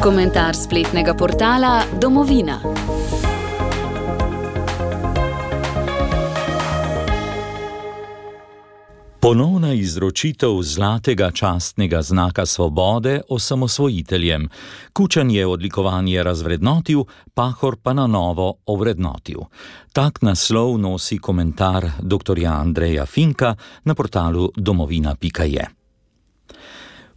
Komentar spletnega portala Domovina. Ponovna izročitev zlatega častnega znaka svobode osamosvojiteljem. Kučan je odlikovanje razvrednotil, Pahor pa na novo ovrednotil. Tak naslov nosi komentar dr. Andreja Finka na portalu domovina.je.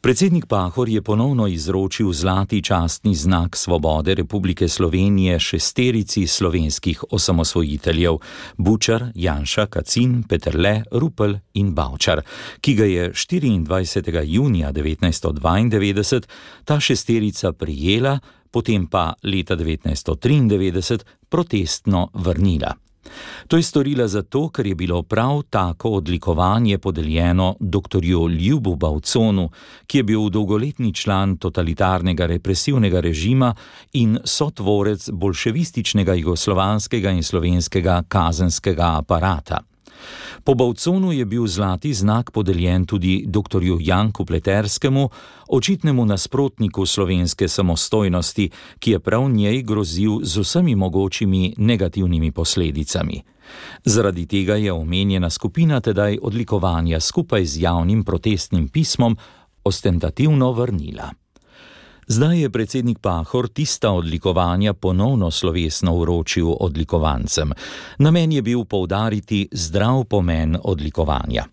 Predsednik Pahor je ponovno izročil zlati častni znak svobode Republike Slovenije šesterici slovenskih osamosvojiteljev: Bučar, Janša, Kacin, Peterle, Rupel in Bavčar, ki ga je 24. junija 1992 ta šesterica prijela, potem pa leta 1993 protestno vrnila. To je storila zato, ker je bilo prav tako odlikovanje podeljeno dr. Ljubu Bavconu, ki je bil dolgoletni član totalitarnega represivnega režima in sotvorec bolševističnega jugoslovanskega in slovenskega kazenskega aparata. Po Bavconu je bil zlati znak podeljen tudi dr. Janku Pleterskemu, očitnemu nasprotniku slovenske samostojnosti, ki je prav njej grozil z vsemi mogočimi negativnimi posledicami. Zaradi tega je omenjena skupina tedaj odlikovanja skupaj z javnim protestnim pismom ostentativno vrnila. Zdaj je predsednik Pahor tista odlikovanja ponovno slovesno uročil odlikovancem. Namen je bil poudariti zdrav pomen odlikovanja.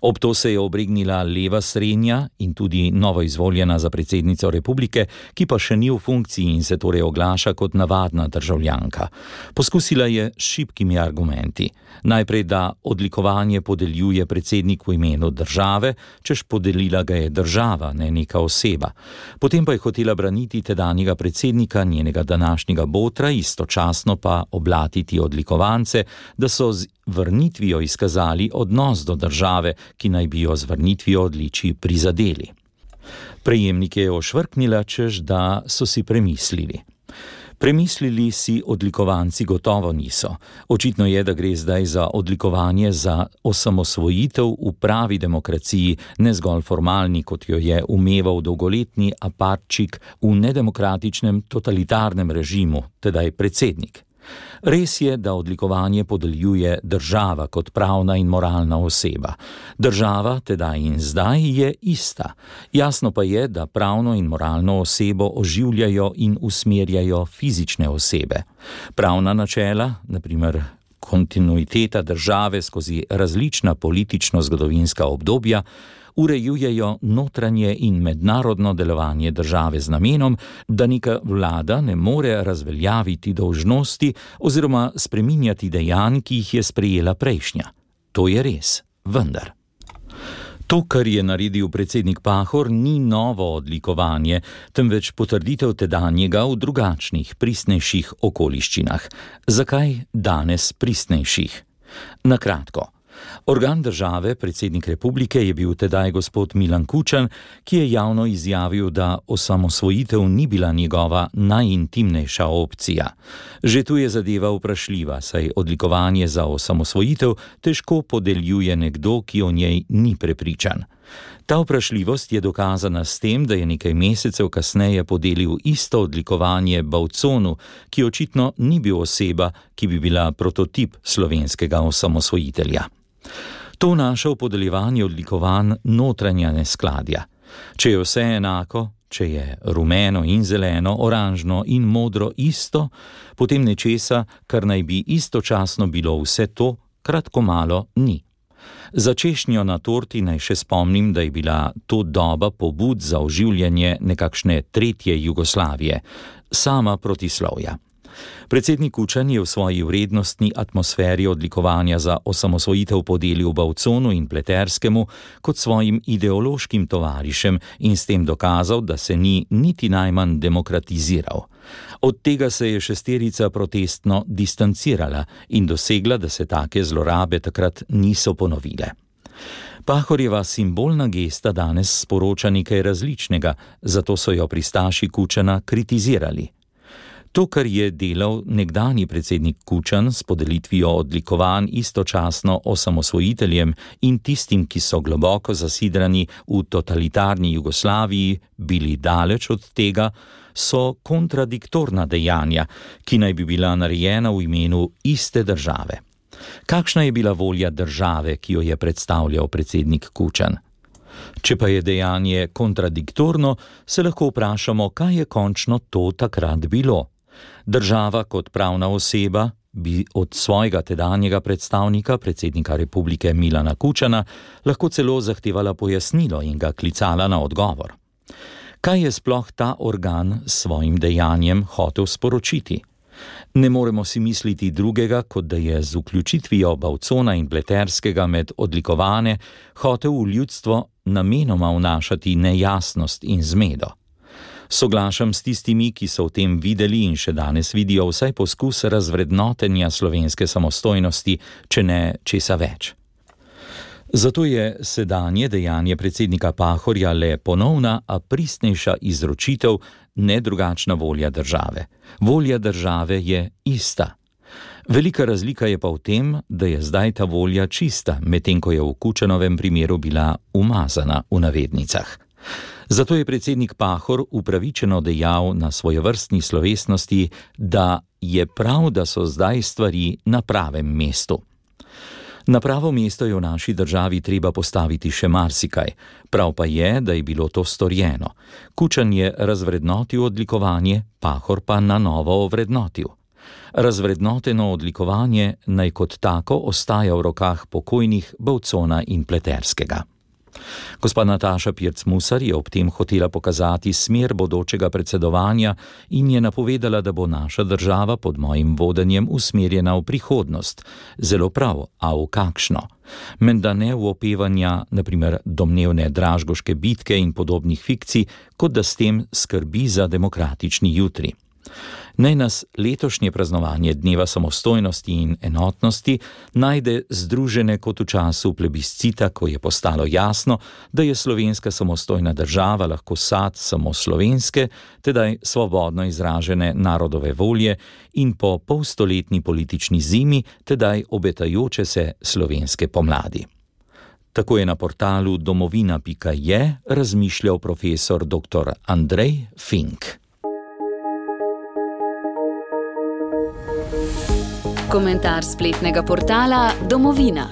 Ob to se je obregnila leva srednja in tudi novo izvoljena za predsednico republike, ki pa še ni v funkciji in se torej oglaša kot navadna državljanka. Poskusila je s šibkimi argumenti. Najprej, da odlikovanje podeljuje predsednik v imenu države, čež podelila ga je država, ne neka oseba. Potem pa je hotela braniti tedanjega predsednika, njenega današnjega botra, istočasno pa oblatiti odlikovance, da so z vrnitvijo izkazali odnos do države, ki naj bi jo z vrnitvijo odliči prizadeli. Prejemnike je ošvrknila, čež da so si premislili. Premislili si odlikovanci gotovo niso. Očitno je, da gre zdaj za odlikovanje za osamosvojitev v pravi demokraciji, ne zgolj formalni, kot jo je umeval dolgoletni aparčik v nedemokratičnem totalitarnem režimu, tedaj predsednik. Res je, da odlikovanje podeljuje država kot pravna in moralna oseba. Država, teda in zdaj, je ista. Jasno pa je, da pravno in moralno osebo oživljajo in usmerjajo fizične osebe. Pravna načela, naprimer kontinuiteta države skozi različna politično-zgodovinska obdobja, urejujejo notranje in mednarodno delovanje države z namenom, da neka vlada ne more razveljaviti dolžnosti oziroma spreminjati dejanj, ki jih je sprejela prejšnja. To je res, vendar. To, kar je naredil predsednik Pahor, ni novo odlikovanje, temveč potrditev tedanjega v drugačnih, pristnejših okoliščinah. Zakaj danes pristnejših? Na kratko. Organ države, predsednik republike, je bil tedaj gospod Milan Kučan, ki je javno izjavil, da osamosvojitev ni bila njegova najintimnejša opcija. Že tu je zadeva vprašljiva, saj odlikovanje za osamosvojitev težko podeljuje nekdo, ki o njej ni prepričan. Ta vprašljivost je dokazana s tem, da je nekaj mesecev kasneje podelil isto odlikovanje Bavconu, ki očitno ni bil oseba, ki bi bila prototip slovenskega osamosvojitelja. To vnaša v podeljevanje odlikovanj notranja neskladja. Če je vse enako, če je rumeno in zeleno, oranžno in modro isto, potem nečesa, kar naj bi istočasno bilo vse to, kratko malo ni. Za češnjo na torti naj še spomnim, da je bila to doba pobud za oživljanje nekakšne tretje Jugoslavije, sama protislovja. Predsednik Kučan je v svoji vrednostni atmosferi odlikovanja za osamosvojitev podelil Bavconu in Pleterskemu kot svojim ideološkim tovarišem in s tem dokazal, da se ni niti najmanj demokratiziral. Od tega se je šesterica protestno distancirala in dosegla, da se take zlorabe takrat niso ponovile. Pahorjeva simbolna gesta danes sporoča nekaj različnega, zato so jo pristaši Kučana kritizirali. To, kar je delal nekdani predsednik Kučan s podelitvijo odlikovanj istočasno osamosvojiteljem in tistim, ki so globoko zasidrani v totalitarni Jugoslaviji, bili daleč od tega, so kontradiktorna dejanja, ki naj bi bila narejena v imenu iste države. Kakšna je bila volja države, ki jo je predstavljal predsednik Kučan? Če pa je dejanje kontradiktorno, se lahko vprašamo, kaj je končno to takrat bilo. Država kot pravna oseba bi od svojega tedanjega predstavnika, predsednika republike Milana Kučana, lahko celo zahtevala pojasnilo in ga klicala na odgovor. Kaj je sploh ta organ s svojim dejanjem hotel sporočiti? Ne moremo si misliti drugega, kot da je z vključitvijo Bavcona in Pleterskega med odlikovane hotel v ljudstvo namenoma vnašati nejasnost in zmedo. Soglašam s tistimi, ki so v tem videli in še danes vidijo vsaj poskus razvrednotenja slovenske samostojnosti, če ne česa več. Zato je sedanje dejanje predsednika Pahorja le ponovna, a pristnejša izročitev, ne drugačna volja države. Volja države je ista. Velika razlika je pa v tem, da je zdaj ta volja čista, medtem ko je v Kučanovem primeru bila umazana v navednicah. Zato je predsednik Pahor upravičeno dejal na svoje vrstni slovesnosti, da je prav, da so zdaj stvari na pravem mestu. Na pravo mesto je v naši državi treba postaviti še marsikaj, prav pa je, da je bilo to storjeno. Kučan je razvrednotil odlikovanje, Pahor pa na novo ovrednotil. Razvrednoteno odlikovanje naj kot tako ostaja v rokah pokojnih Bovcona in Pleterskega. Gospa Nataša Pirc-Musar je ob tem hotela pokazati smer bodočega predsedovanja in je napovedala, da bo naša država pod mojim vodenjem usmerjena v prihodnost. Zelo prav, a v kakšno? Menda ne v opevanja, naprimer domnevne dražgoške bitke in podobnih fikcij, kot da s tem skrbi za demokratični jutri. Naj nas letošnje praznovanje Dneva samostojnosti in enotnosti najde združene kot v času plebiscita, ko je postalo jasno, da je slovenska samostojna država lahko sad samo slovenske, tedaj svobodno izražene narodove volje in po polstoletni politični zimi, tedaj obetajoče se slovenske pomladi. Tako je na portalu domovina.je razmišljal profesor dr. Andrej Fink. Komentar spletnega portala Domovina.